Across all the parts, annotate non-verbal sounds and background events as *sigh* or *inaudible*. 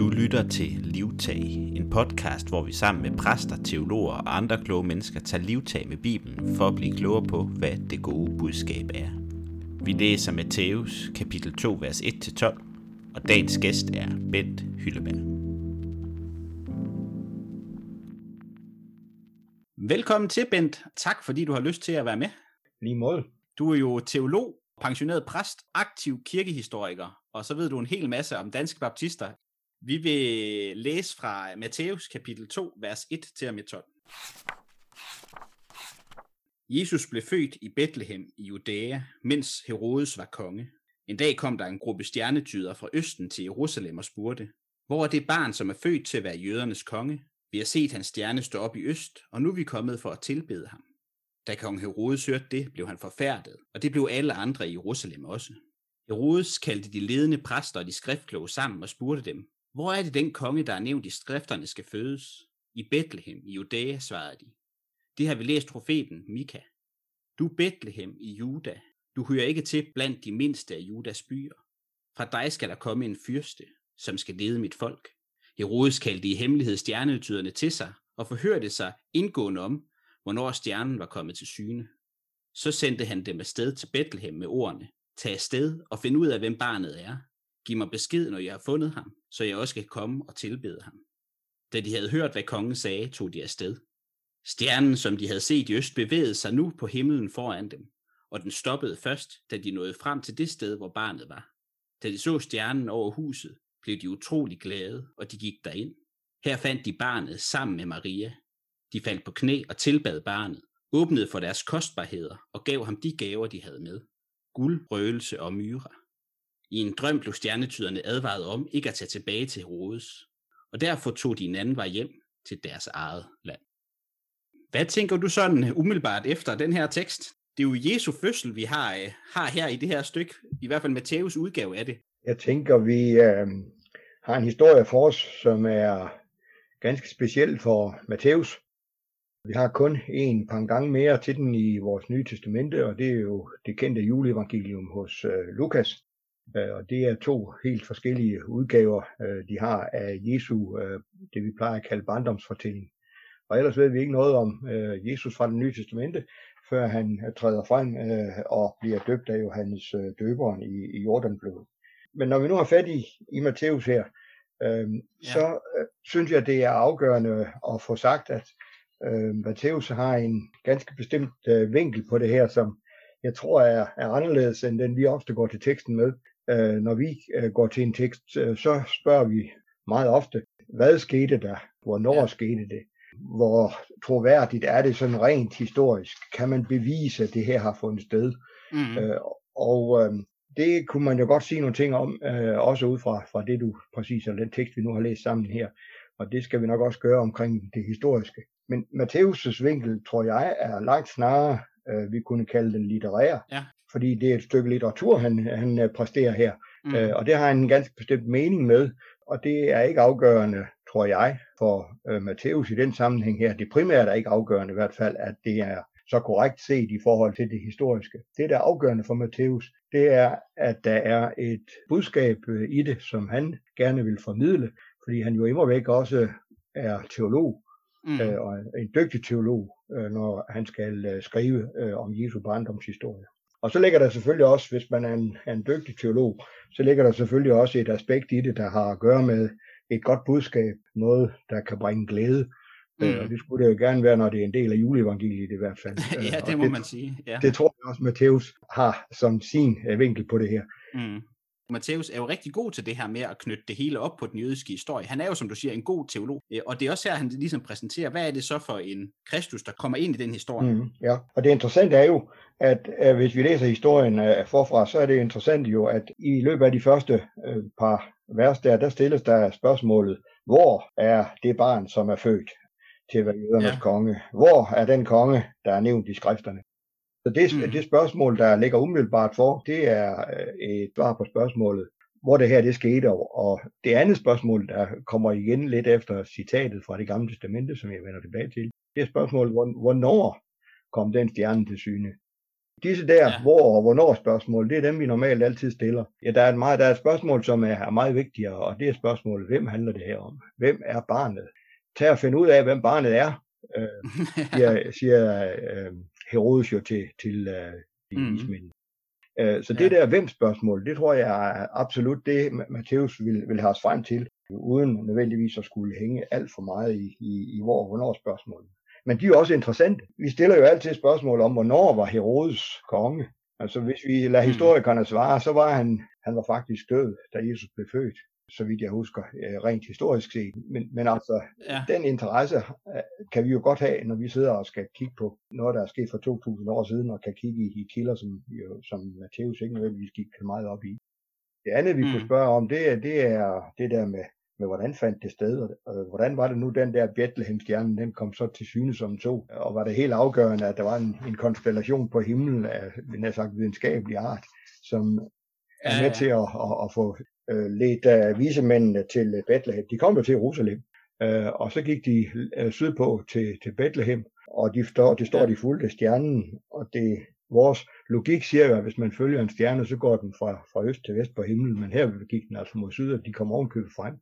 Du lytter til Livtag, en podcast, hvor vi sammen med præster, teologer og andre kloge mennesker tager livtag med Bibelen for at blive klogere på, hvad det gode budskab er. Vi læser Matthæus kapitel 2, vers 1-12, og dagens gæst er Bent Hylleberg. Velkommen til, Bent. Tak fordi du har lyst til at være med. Lige måde. Du er jo teolog, pensioneret præst, aktiv kirkehistoriker, og så ved du en hel masse om danske baptister. Vi vil læse fra Matthæus kapitel 2, vers 1 til og med 12. Jesus blev født i Bethlehem i Judæa, mens Herodes var konge. En dag kom der en gruppe stjernetyder fra Østen til Jerusalem og spurgte, hvor er det barn, som er født til at være jødernes konge? Vi har set hans stjerne stå op i øst, og nu er vi kommet for at tilbede ham. Da kong Herodes hørte det, blev han forfærdet, og det blev alle andre i Jerusalem også. Herodes kaldte de ledende præster og de skriftkloge sammen og spurgte dem, hvor er det den konge, der er nævnt i skrifterne, skal fødes? I Bethlehem, i Judæa, svarede de. Det har vi læst profeten Mika. Du Bethlehem i Juda, du hører ikke til blandt de mindste af Judas byer. Fra dig skal der komme en fyrste, som skal lede mit folk. Herodes kaldte i hemmelighed stjernetyderne til sig og forhørte sig indgående om, hvornår stjernen var kommet til syne. Så sendte han dem afsted til Bethlehem med ordene, tag afsted og find ud af, hvem barnet er. Giv mig besked, når jeg har fundet ham, så jeg også kan komme og tilbede ham. Da de havde hørt, hvad kongen sagde, tog de afsted. Stjernen, som de havde set i øst, bevægede sig nu på himlen foran dem, og den stoppede først, da de nåede frem til det sted, hvor barnet var. Da de så stjernen over huset, blev de utrolig glade, og de gik derind. Her fandt de barnet sammen med Maria. De faldt på knæ og tilbad barnet, åbnede for deres kostbarheder og gav ham de gaver, de havde med. Guld, røgelse og myre. I en drøm blev stjernetyderne advaret om ikke at tage tilbage til Herodes, og derfor tog de en anden vej hjem til deres eget land. Hvad tænker du sådan øh, umiddelbart efter den her tekst? Det er jo Jesu fødsel, vi har, øh, har her i det her stykke, i hvert fald Matthæus udgave af det. Jeg tænker, vi øh, har en historie for os, som er ganske speciel for Matthæus. Vi har kun en par gange mere til den i vores nye testamente, og det er jo det kendte juleevangelium hos øh, Lukas. Øh, og det er to helt forskellige udgaver, øh, de har af Jesu, øh, det vi plejer at kalde barndomsfortælling. Og ellers ved vi ikke noget om Jesus fra det nye testamente, før han træder frem og bliver døbt af Johannes døberen i, i Jordanblodet. Men når vi nu har fat i, i Matthæus her, øh, ja. så øh, synes jeg, det er afgørende at få sagt, at øh, Matthæus har en ganske bestemt øh, vinkel på det her, som jeg tror er, er anderledes end den vi ofte går til teksten med. Øh, når vi øh, går til en tekst, øh, så spørger vi meget ofte, hvad skete der? Hvornår ja. skete det? Hvor troværdigt er det sådan rent historisk? Kan man bevise, at det her har fundet sted? Mm. Øh, og øh, det kunne man jo godt sige nogle ting om, øh, også ud fra, fra det du præcis, eller den tekst, vi nu har læst sammen her. Og det skal vi nok også gøre omkring det historiske. Men Matthæus' vinkel, tror jeg, er langt snarere, øh, vi kunne kalde den litterær. Ja. Fordi det er et stykke litteratur, han, han øh, præsterer her. Mm. Øh, og det har han en ganske bestemt mening med. Og det er ikke afgørende, tror jeg, for øh, Matthæus i den sammenhæng her. Det primære er ikke afgørende i hvert fald, at det er så korrekt set i forhold til det historiske. Det, der er afgørende for Matthæus, det er, at der er et budskab øh, i det, som han gerne vil formidle, fordi han jo immer væk også er teolog, mm. øh, og en dygtig teolog, øh, når han skal øh, skrive øh, om Jesu barndomshistorie. Og så ligger der selvfølgelig også, hvis man er en, er en dygtig teolog, så ligger der selvfølgelig også et aspekt i det, der har at gøre med et godt budskab, noget, der kan bringe glæde. Øh, mm. Og det skulle det jo gerne være, når det er en del af juleevangeliet i hvert fald. *laughs* ja, det må det, man sige. Ja. Det tror jeg også, Matthæus har som sin vinkel på det her. Mm. Matthæus er jo rigtig god til det her med at knytte det hele op på den jødiske historie. Han er jo, som du siger, en god teolog, øh, og det er også her, han ligesom præsenterer, hvad er det så for en Kristus, der kommer ind i den historie. Mm, ja, og det interessante er jo, at uh, hvis vi læser historien uh, forfra, så er det interessant jo, at i løbet af de første uh, par vers der, der stilles der spørgsmålet, hvor er det barn, som er født til at være jødernes ja. konge? Hvor er den konge, der er nævnt i skrifterne? Så det, mm. det spørgsmål, der ligger umiddelbart for, det er øh, et svar på spørgsmålet, hvor det her det skete. Og det andet spørgsmål, der kommer igen lidt efter citatet fra det gamle testamente, som jeg vender tilbage til, det er spørgsmålet, hvornår kom den stjerne til syne? Disse der, ja. hvor og hvornår spørgsmål, det er dem, vi normalt altid stiller. Ja, der er, et meget, der er et spørgsmål, som er meget vigtigere, og det er spørgsmålet, hvem handler det her om? Hvem er barnet? Tag at finde ud af, hvem barnet er, øh, siger, *laughs* siger øh, Herodes jo til, til øh, de mm. vismænd. Øh, så det ja. der hvem-spørgsmål, det tror jeg er absolut det, Matthæus vil, vil have os frem til, uden nødvendigvis at skulle hænge alt for meget i, i, i hvor hvornår spørgsmål. Men de er også interessante. Vi stiller jo altid spørgsmål om, hvornår var Herodes konge? Altså hvis vi lader mm. historikerne svare, så var han, han var faktisk død, da Jesus blev født så vidt jeg husker, øh, rent historisk set. Men, men altså, ja. den interesse øh, kan vi jo godt have, når vi sidder og skal kigge på noget, der er sket for 2000 år siden, og kan kigge i, i kilder, som, jo, som Matthæus ikke nødvendigvis gik meget op i. Det andet, vi mm. kunne spørge om, det, er, det er det der med, med hvordan fandt det sted, og hvordan var det nu, den der Bethlehem-stjerne, den kom så til syne som to, og var det helt afgørende, at der var en, en konstellation på himlen af, vi sagt, videnskabelig art, som er med ja. til at, at, at få øh, ledt af visemændene til Bethlehem. De kom jo til Jerusalem, øh, og så gik de øh, sydpå til, til Bethlehem, og de står, de, står, de fulgte stjernen, og det vores logik siger jo, at hvis man følger en stjerne, så går den fra, fra øst til vest på himlen, men her gik den altså mod syd, og de kom ovenkøbet frem.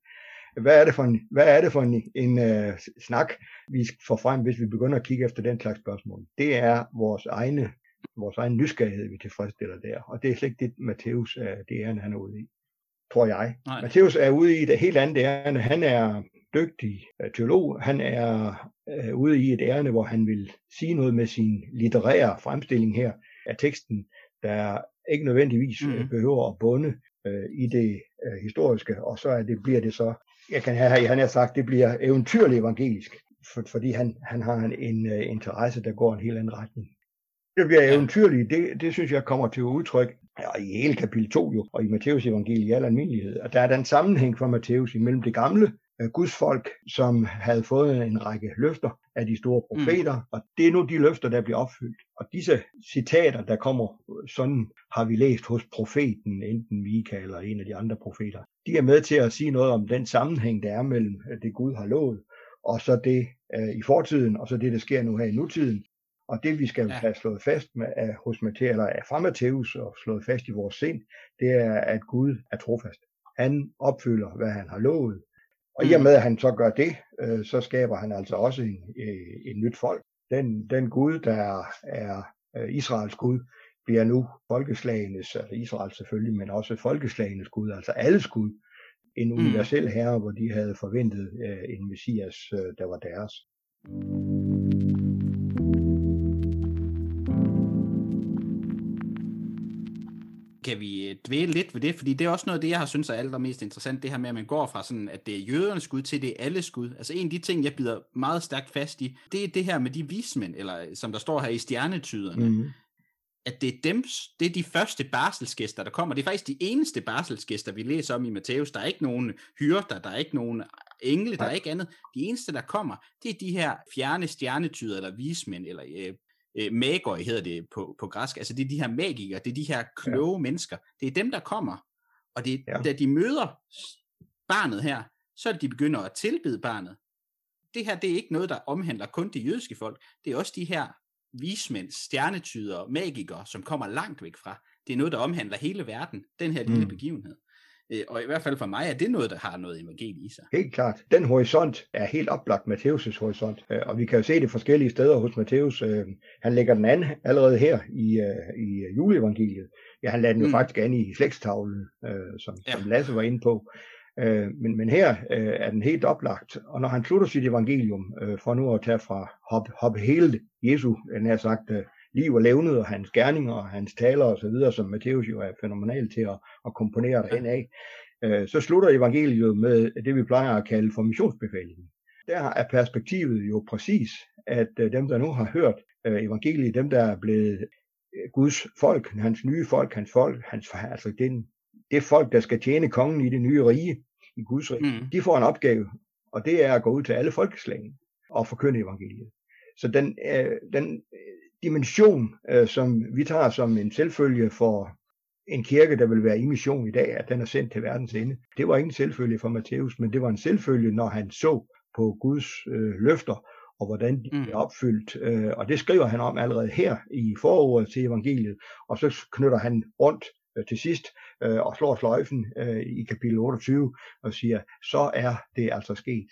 Hvad er det for en, hvad er det for en, en uh, snak, vi får frem, hvis vi begynder at kigge efter den slags spørgsmål? Det er vores egne vores egen nysgerrighed, vi tilfredsstiller der. Og det er slet ikke det, Matthæus er det ærende, han er ude i, tror jeg. Nej. Er ude i et helt andet ærende. Han er dygtig øh, teolog. Han er uh, ude i et ærende, hvor han vil sige noget med sin litterære fremstilling her af teksten, der ikke nødvendigvis mm. behøver at bunde uh, i det uh, historiske, og så er det, bliver det så, jeg kan have, han har sagt, det bliver eventyrligt evangelisk, for, fordi han, han har en, en uh, interesse, der går en helt anden retning. Det bliver eventyrligt, det, det synes jeg kommer til udtryk ja, i hele kapitel 2 jo, og i Matteus evangeliet i al almindelighed. Og der er den sammenhæng for Matteus imellem det gamle uh, Guds folk, som havde fået en række løfter af de store mm. profeter, mm. og det er nu de løfter, der bliver opfyldt. Og disse citater, der kommer, sådan har vi læst hos profeten, enten Mikael eller en af de andre profeter, de er med til at sige noget om den sammenhæng, der er mellem øh, det Gud har lovet, og så det uh, i fortiden, og så det, der sker nu her i nutiden, og det vi skal ja. have slået fast med, af, hos Matthæus, eller fra Matthæus og slået fast i vores sind, det er, at Gud er trofast. Han opfylder, hvad han har lovet. Og i og mm. med, at han så gør det, øh, så skaber han altså også en, øh, en nyt folk. Den, den Gud, der er, er øh, Israels Gud, bliver nu folkeslagenes, altså Israel selvfølgelig, men også folkeslagenes Gud, altså alles Gud. En mm. universel herre, hvor de havde forventet øh, en messias, øh, der var deres. Kan vi øh, dvæle lidt ved det, fordi det er også noget af det, jeg har synes er allermest interessant, det her med, at man går fra sådan, at det er jødernes skud til det er alles skud. Altså en af de ting, jeg bider meget stærkt fast i, det er det her med de vismænd, eller som der står her i stjernetyderne, mm. at det er dem, det er de første barselsgæster, der kommer. Det er faktisk de eneste barselsgæster, vi læser om i Matthæus. Der er ikke nogen hyrder, der er ikke nogen engle, der er ikke andet. De eneste, der kommer, det er de her fjerne stjernetyder, eller vismænd, eller øh, øh, magoi hedder det på, på græsk, altså det er de her magikere, det er de her kloge ja. mennesker, det er dem, der kommer, og det, ja. da de møder barnet her, så er de begynder at tilbede barnet. Det her, det er ikke noget, der omhandler kun de jødiske folk, det er også de her vismænd, stjernetyder, magikere, som kommer langt væk fra. Det er noget, der omhandler hele verden, den her lille mm. begivenhed. Øh, og i hvert fald for mig er det noget, der har noget evangeliet i sig. Helt klart. Den horisont er helt oplagt Matthæus' horisont. Øh, og vi kan jo se det forskellige steder hos Matthæus. Øh, han lægger den an allerede her i, i juleevangeliet. Ja, han lader den jo mm. faktisk an i slægtstavlen, som, ja. som Lasse var inde på. Men, men her er den helt oplagt. Og når han slutter sit evangelium, for nu at tage fra hop, hop hele Jesu, den her sagt, liv og levnet, og hans gerninger, og hans taler osv., som Matthæus jo er fænomenal til at, at komponere derhen af, øh, så slutter evangeliet med det, vi plejer at kalde for missionsbefalingen. Der er perspektivet jo præcis, at øh, dem, der nu har hørt øh, evangeliet, dem, der er blevet Guds folk, hans nye folk, hans folk, hans, altså den, det folk, der skal tjene kongen i det nye rige, i Guds rige, mm. de får en opgave, og det er at gå ud til alle folkeslagene og forkynde evangeliet. Så den, øh, den dimension, øh, som vi tager som en selvfølge for en kirke, der vil være i mission i dag, at den er sendt til verdens ende. Det var ikke en selvfølge for Matthæus, men det var en selvfølge, når han så på Guds øh, løfter og hvordan de mm. er opfyldt. Øh, og det skriver han om allerede her i forordet til evangeliet, og så knytter han rundt øh, til sidst øh, og slår sløjfen øh, i kapitel 28 og siger, så er det altså sket.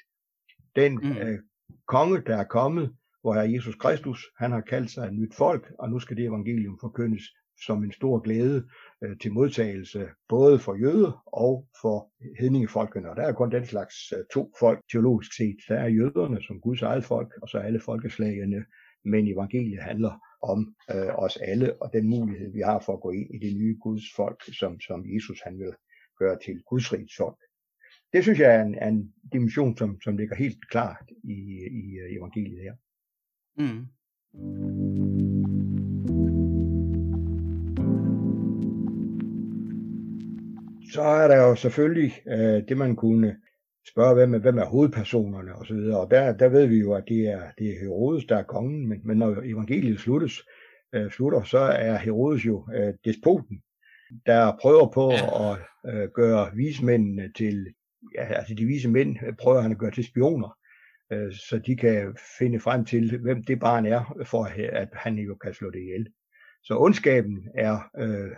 Den mm. øh, konge, der er kommet, hvor er Jesus Kristus, han har kaldt sig et nyt folk, og nu skal det evangelium forkyndes som en stor glæde øh, til modtagelse, både for jøder og for hedningefolkene. Og der er kun den slags øh, to folk teologisk set. Der er jøderne som Guds eget folk, og så alle folkeslagene. Men evangeliet handler om øh, os alle, og den mulighed, vi har for at gå ind i det nye Guds folk, som, som Jesus han vil gøre til Guds rigets folk. Det synes jeg er en, er en dimension, som, som ligger helt klart i, i evangeliet her. Mm. Så er der jo selvfølgelig øh, det, man kunne spørge, hvem er, hvem er hovedpersonerne osv. Og, så og der, der ved vi jo, at det er, det er Herodes, der er kongen, men, men når evangeliet sluttes, øh, slutter, så er Herodes jo øh, despoten, der prøver på ja. at øh, gøre vismændene til, ja, altså de vise mænd prøver han at gøre til spioner, så de kan finde frem til, hvem det barn er, for at han jo kan slå det ihjel. Så ondskaben er øh,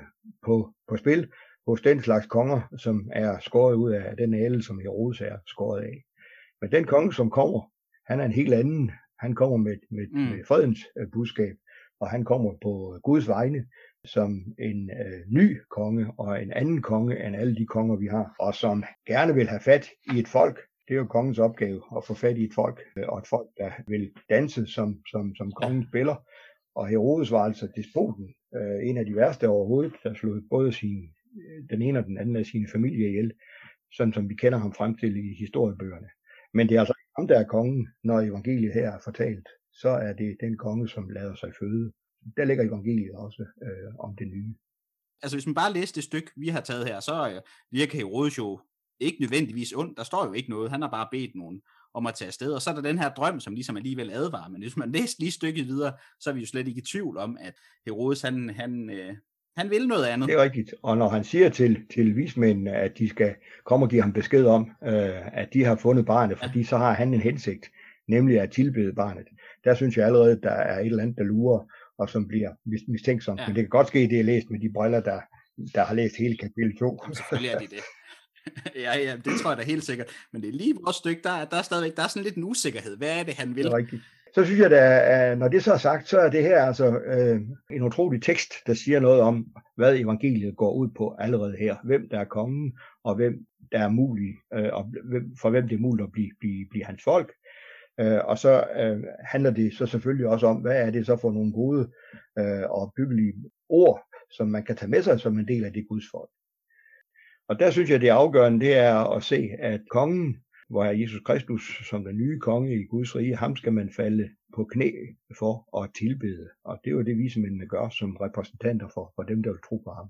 på, på spil, hos den slags konger, som er skåret ud af den næle, som Herodes er skåret af. Men den konge, som kommer, han er en helt anden. Han kommer med, med, mm. med fredens uh, budskab, og han kommer på Guds vegne som en uh, ny konge og en anden konge end alle de konger, vi har, og som gerne vil have fat i et folk. Det er jo kongens opgave at få fat i et folk, uh, og et folk, der vil danse, som, som, som kongen spiller. Og Herodes var altså despoten, uh, en af de værste overhovedet, der slog både sin den ene og den anden af sine familie ihjel, sådan som vi kender ham frem til i historiebøgerne. Men det er altså ham, der er kongen, når evangeliet her er fortalt. Så er det den konge, som lader sig føde. Der ligger evangeliet også øh, om det nye. Altså hvis man bare læser det stykke, vi har taget her, så øh, virker Herodes jo ikke nødvendigvis ondt. Der står jo ikke noget. Han har bare bedt nogen om at tage afsted. Og så er der den her drøm, som ligesom alligevel advarer. Men hvis man læser lige stykket videre, så er vi jo slet ikke i tvivl om, at Herodes han, han, øh, han vil noget andet. Det er rigtigt. Og når han siger til, til vismændene, at de skal komme og give ham besked om, øh, at de har fundet barnet, fordi ja. så har han en hensigt, nemlig at tilbede barnet. Der synes jeg allerede, der er et eller andet, der lurer, og som bliver mistænksomt. Ja. Men det kan godt ske, det er læst med de briller, der, der har læst hele kapitel 2. Jamen, selvfølgelig er det det. *laughs* *laughs* ja, ja, det tror jeg da helt sikkert. Men det er lige vores stykke, der, der er stadigvæk der er sådan lidt en usikkerhed. Hvad er det, han vil? Det er rigtigt. Så synes jeg, at når det så er sagt, så er det her altså øh, en utrolig tekst, der siger noget om, hvad evangeliet går ud på allerede her. Hvem der er kongen, og hvem der er mulig, øh, og hvem, for hvem det er muligt at blive, blive, blive hans folk. Øh, og så øh, handler det så selvfølgelig også om, hvad er det så for nogle gode øh, og byggelige ord, som man kan tage med sig som en del af det Guds folk. Og der synes jeg, det afgørende, det er at se, at kongen hvor er Jesus Kristus som den nye konge i Guds rige, ham skal man falde på knæ for at tilbede. Og det er jo det, vismændene gør som repræsentanter for, for dem, der vil tro på ham.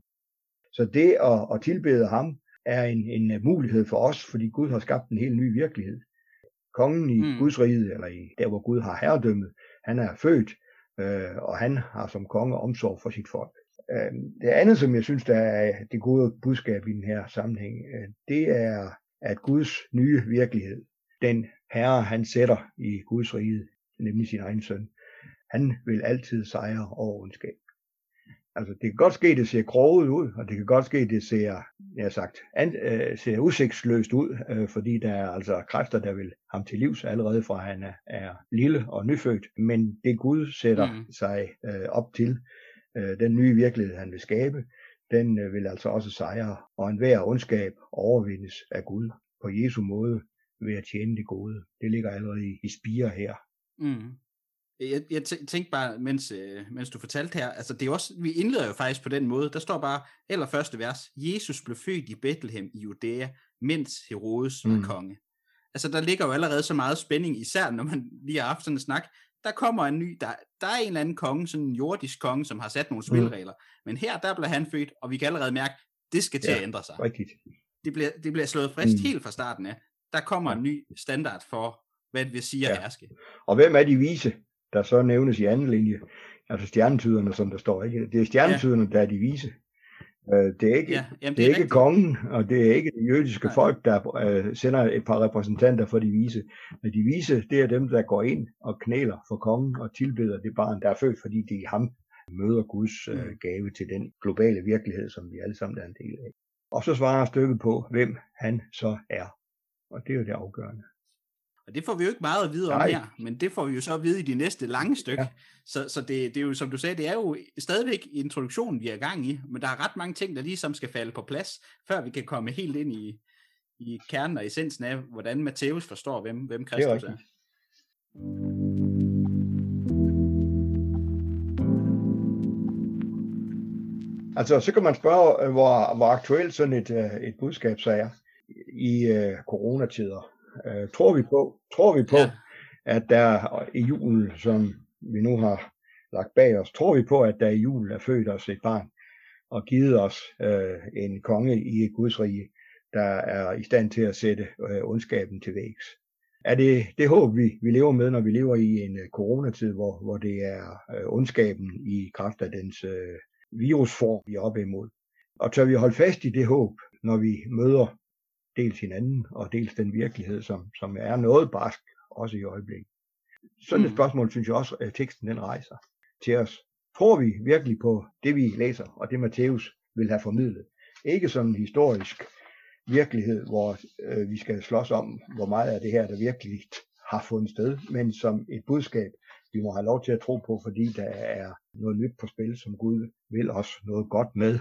Så det at, at tilbede ham er en, en mulighed for os, fordi Gud har skabt en helt ny virkelighed. Kongen i mm. Guds rige, eller i der, hvor Gud har herredømmet, han er født, øh, og han har som konge omsorg for sit folk. Øh, det andet, som jeg synes, der er det gode budskab i den her sammenhæng, øh, det er at Guds nye virkelighed, den herre, han sætter i Guds rige, nemlig sin egen søn, han vil altid sejre over ondskab. Altså, det kan godt ske, det ser kroget ud, og det kan godt ske, det ser, jeg har sagt, an, øh, ser udsigtsløst ud, øh, fordi der er altså kræfter, der vil ham til livs allerede fra han er, er lille og nyfødt. Men det Gud sætter mm. sig øh, op til, den nye virkelighed, han vil skabe, den øh, vil altså også sejre, og enhver ondskab overvindes af Gud på Jesu måde ved at tjene det gode. Det ligger allerede i, i spire her. Mm. Jeg, jeg tænkte bare, mens, øh, mens du fortalte her, altså det er også, vi indleder jo faktisk på den måde, der står bare, allerførste vers, Jesus blev født i Bethlehem i Judæa, mens Herodes var mm. konge. Altså der ligger jo allerede så meget spænding, især når man lige har haft sådan en snak, der kommer en ny, der, der er en eller anden konge, sådan en jordisk konge, som har sat nogle spilregler. Mm. Men her, der bliver han født, og vi kan allerede mærke, det skal til ja, at ændre sig. Rigtigt. Det bliver, det bliver slået frist mm. helt fra starten af. Der kommer en ny standard for, hvad det vil sige at ja. herske. Og hvem er de vise, der så nævnes i anden linje? Altså stjernetyderne, som der står. Ikke? Det er stjernetyderne, ja. der er de vise. Øh, det er ikke, ja, jamen, det er, det er ikke kongen, og det er ikke det jødiske Nej. folk, der øh, sender et par repræsentanter for de vise. Men de vise, det er dem, der går ind og knæler for kongen og tilbeder det barn, der er født, fordi det er ham, møder Guds øh, mm. gave til den globale virkelighed, som vi alle sammen er en del af. Og så svarer stykket på, hvem han så er. Og det er jo det afgørende. Og det får vi jo ikke meget at vide om Nej. her, men det får vi jo så at vide i de næste lange stykker. Ja. Så, så det, det er jo, som du sagde, det er jo stadigvæk introduktionen, vi er i gang i, men der er ret mange ting, der ligesom skal falde på plads, før vi kan komme helt ind i, i kernen og essensen af, hvordan Matthæus forstår, hvem, hvem Kristus er. er. Altså, så kan man spørge, øh, hvor, hvor aktuelt sådan et, øh, et budskab så er i uh, coronatider. Uh, tror vi på, tror vi på, ja. at der i julen, som vi nu har lagt bag os, tror vi på, at der i julen er født os et barn og givet os uh, en konge i et Guds rige, der er i stand til at sætte uh, ondskaben til vægs. Er det det håb, vi, vi lever med, når vi lever i en uh, coronatid, hvor, hvor det er uh, ondskaben i kraft af dens uh, virusform, vi er oppe imod? Og tør vi holde fast i det håb, når vi møder dels hinanden og dels den virkelighed, som, som er noget barsk, også i øjeblikket. Sådan et mm. spørgsmål synes jeg også, at teksten den rejser til os. Tror vi virkelig på det, vi læser, og det Matthæus vil have formidlet? Ikke som en historisk virkelighed, hvor øh, vi skal slås om, hvor meget af det her, der virkelig har fundet sted, men som et budskab, vi må have lov til at tro på, fordi der er noget nyt på spil, som Gud vil os noget godt med,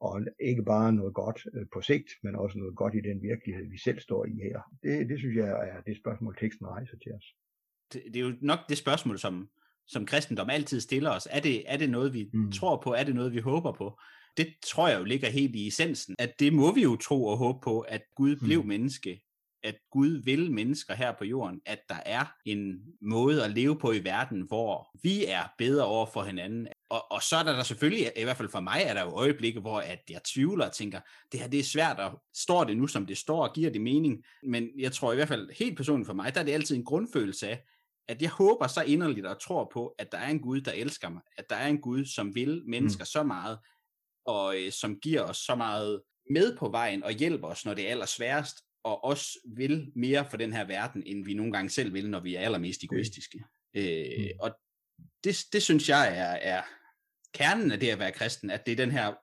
og ikke bare noget godt øh, på sigt, men også noget godt i den virkelighed, vi selv står i her. Det, det synes jeg er det spørgsmål, teksten rejser til os. Det, det er jo nok det spørgsmål, som, som kristendom altid stiller os. Er det, er det noget, vi mm. tror på? Er det noget, vi håber på? Det tror jeg jo ligger helt i essensen, at det må vi jo tro og håbe på, at Gud blev mm. menneske, at Gud vil mennesker her på jorden, at der er en måde at leve på i verden, hvor vi er bedre over for hinanden. Og, og så er der, der selvfølgelig, i hvert fald for mig, er der jo øjeblikke, hvor at jeg tvivler og tænker, det her det er svært, og står det nu som det står, og giver det mening? Men jeg tror i hvert fald helt personligt for mig, der er det altid en grundfølelse af, at jeg håber så inderligt og tror på, at der er en Gud, der elsker mig, at der er en Gud, som vil mennesker mm. så meget, og øh, som giver os så meget med på vejen og hjælper os, når det er allersværest, og også vil mere for den her verden, end vi nogle gange selv vil, når vi er allermest egoistiske. Mm. Øh, og det, det synes jeg er, er kernen af det at være kristen, at det er den her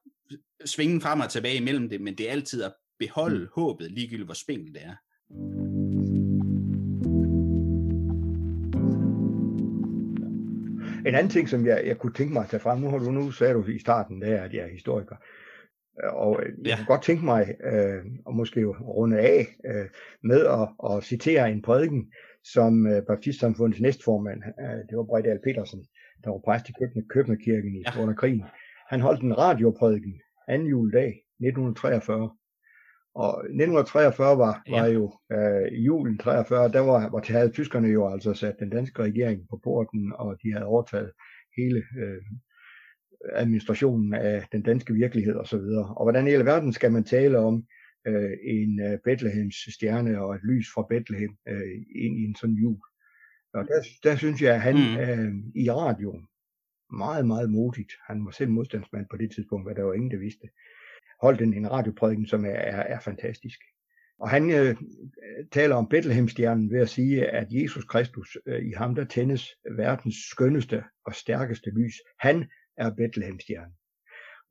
svingen frem og tilbage imellem det, men det er altid at beholde mm. håbet, ligegyldigt hvor spinkelt det er. En anden ting, som jeg, jeg kunne tænke mig at tage frem, nu har du nu sagde du i starten, det er, at jeg er historiker. Og øh, jeg ja. kunne godt tænke mig, øh, og måske runde af, øh, med at, at citere en prædiken, som øh, Baptistsamfundets næstformand, øh, det var Bredal Petersen, der var præst i Købnerkirken i, ja. under krigen. Han holdt en radioprædiken anden juledag 1943. Og 1943 var, ja. var jo øh, julen 43, der var, var havde tyskerne jo altså sat den danske regering på porten, og de havde overtaget hele øh, administrationen af den danske virkelighed osv. Og hvordan i hele verden skal man tale om øh, en øh, Bethlehems stjerne og et lys fra Bethlehem øh, ind i en sådan jul. Og der, der synes jeg, at han mm. øh, i radioen, meget, meget modigt, han var selv modstandsmand på det tidspunkt, hvad der var ingen, der vidste, holdt en, en radioprædiken, som er, er, er fantastisk. Og han øh, taler om Bethlehemstjernen ved at sige, at Jesus Kristus, øh, i ham der tændes verdens skønneste og stærkeste lys. Han er Bethlehemstjernen.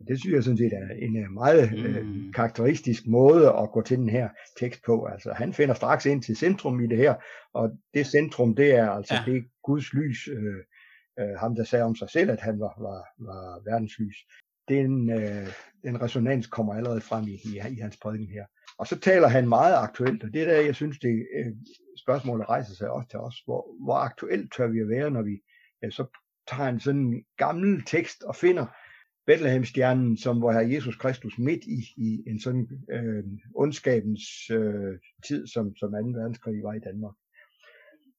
Og det synes jeg sådan set er en øh, meget øh, mm. øh, karakteristisk måde at gå til den her tekst på. Altså han finder straks ind til centrum i det her, og det centrum det er altså ja. det Guds lys, øh, øh, ham der sagde om sig selv, at han var, var, var verdens lys. Den, øh, den resonans kommer allerede frem i, i, i hans prædiken her. Og så taler han meget aktuelt, og det er der, jeg synes, det øh, spørgsmålet rejser sig også til os. Hvor, hvor aktuelt tør vi at være, når vi øh, så tager en sådan gammel tekst og finder Bethlehemstjernen, som var her Jesus Kristus midt i, i en sådan øh, ondskabens øh, tid, som, som 2. verdenskrig var i Danmark.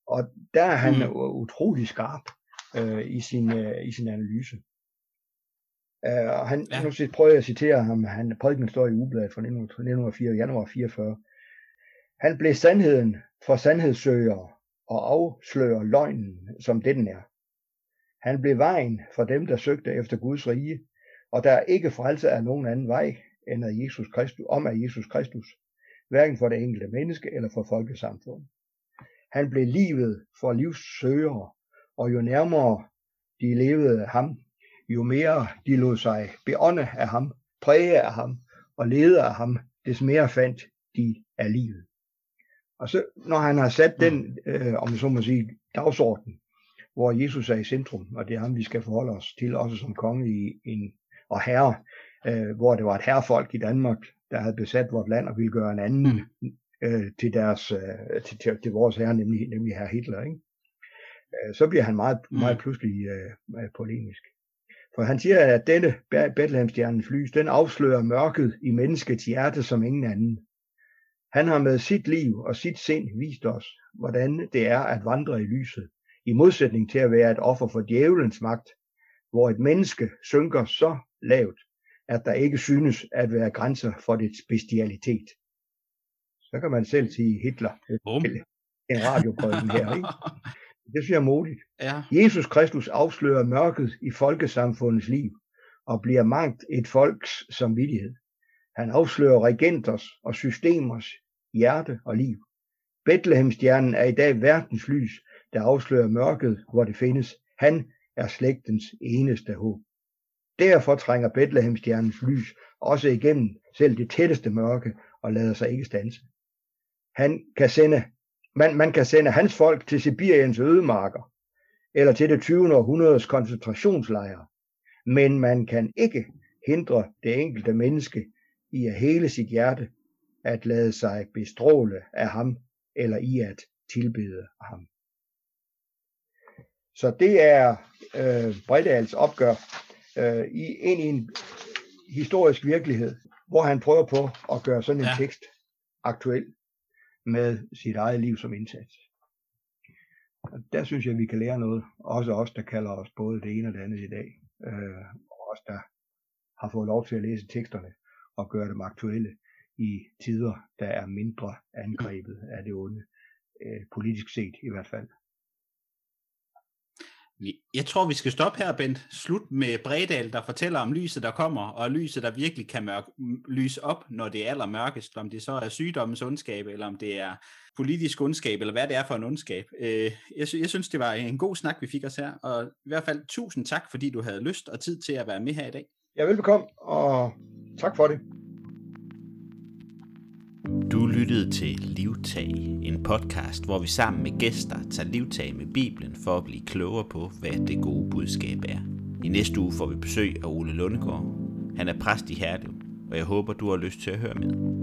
Og der er han mm. utrolig skarp øh, i, sin, øh, i sin analyse. Og han, ja. nu prøver jeg at citere ham, han prædiken står i ubladet fra 1904, januar 44. Han blev sandheden for sandhedssøgere og afslører løgnen, som det den er. Han blev vejen for dem, der søgte efter Guds rige, Og der er ikke frelse af nogen anden vej, end af Jesus Kristus, om af Jesus Kristus, hverken for det enkelte menneske eller for folkesamfundet. Han blev livet for livssøgere, og jo nærmere de levede af ham, jo mere de lod sig beånde af ham, præge af ham og lede af ham, des mere fandt de af livet. Og så, når han har sat den, øh, om så må sige, dagsorden, hvor Jesus er i centrum, og det er ham, vi skal forholde os til, også som konge i en, og herre, øh, hvor det var et herrefolk i Danmark, der havde besat vort land og ville gøre en anden mm. øh, til, deres, øh, til, til, til vores herre, nemlig, nemlig herre Hitler. Ikke? Øh, så bliver han meget, mm. meget pludselig øh, øh, polemisk. For han siger, at denne Bethlehemstjernens lys, den afslører mørket i menneskets hjerte som ingen anden. Han har med sit liv og sit sind vist os, hvordan det er at vandre i lyset, i modsætning til at være et offer for djævelens magt, hvor et menneske synker så lavt, at der ikke synes at være grænser for dets bestialitet. Så kan man selv sige Hitler. Boom. En radioprøven her, ikke? *laughs* Det synes jeg er modigt. Ja. Jesus Kristus afslører mørket i folkesamfundets liv og bliver mangt et folks samvittighed. Han afslører regenters og systemers hjerte og liv. Bethlehemstjernen er i dag verdens lys, der afslører mørket, hvor det findes. Han er slægtens eneste håb. Derfor trænger Bethlehemstjernens lys også igennem selv det tætteste mørke og lader sig ikke stanse. Han kan sende, man, man kan sende hans folk til Sibiriens ødemarker, eller til det 20. århundredes koncentrationslejre, men man kan ikke hindre det enkelte menneske i at hele sit hjerte at lade sig bestråle af ham, eller i at tilbede ham. Så det er øh, Bredals opgør øh, i, ind i en historisk virkelighed, hvor han prøver på at gøre sådan en ja. tekst aktuel med sit eget liv som indsats. Og der synes jeg, at vi kan lære noget. Også os, der kalder os både det ene og det andet i dag. Øh, og os, der har fået lov til at læse teksterne og gøre dem aktuelle i tider, der er mindre angrebet af det onde, øh, politisk set i hvert fald. Jeg tror, vi skal stoppe her, Bent. Slut med Bredal, der fortæller om lyset, der kommer, og lyset, der virkelig kan mørk, lyse op, når det er allermørkest. Om det så er sygdommens ondskab, eller om det er politisk ondskab, eller hvad det er for en ondskab. Øh, jeg, jeg synes, det var en god snak, vi fik os her, og i hvert fald tusind tak, fordi du havde lyst og tid til at være med her i dag. Ja, velbekomme, og tak for det. Du lyttede til Livtag, en podcast, hvor vi sammen med gæster tager livtag med Bibelen for at blive klogere på, hvad det gode budskab er. I næste uge får vi besøg af Ole Lundegård. Han er præst i Herlev, og jeg håber, du har lyst til at høre med.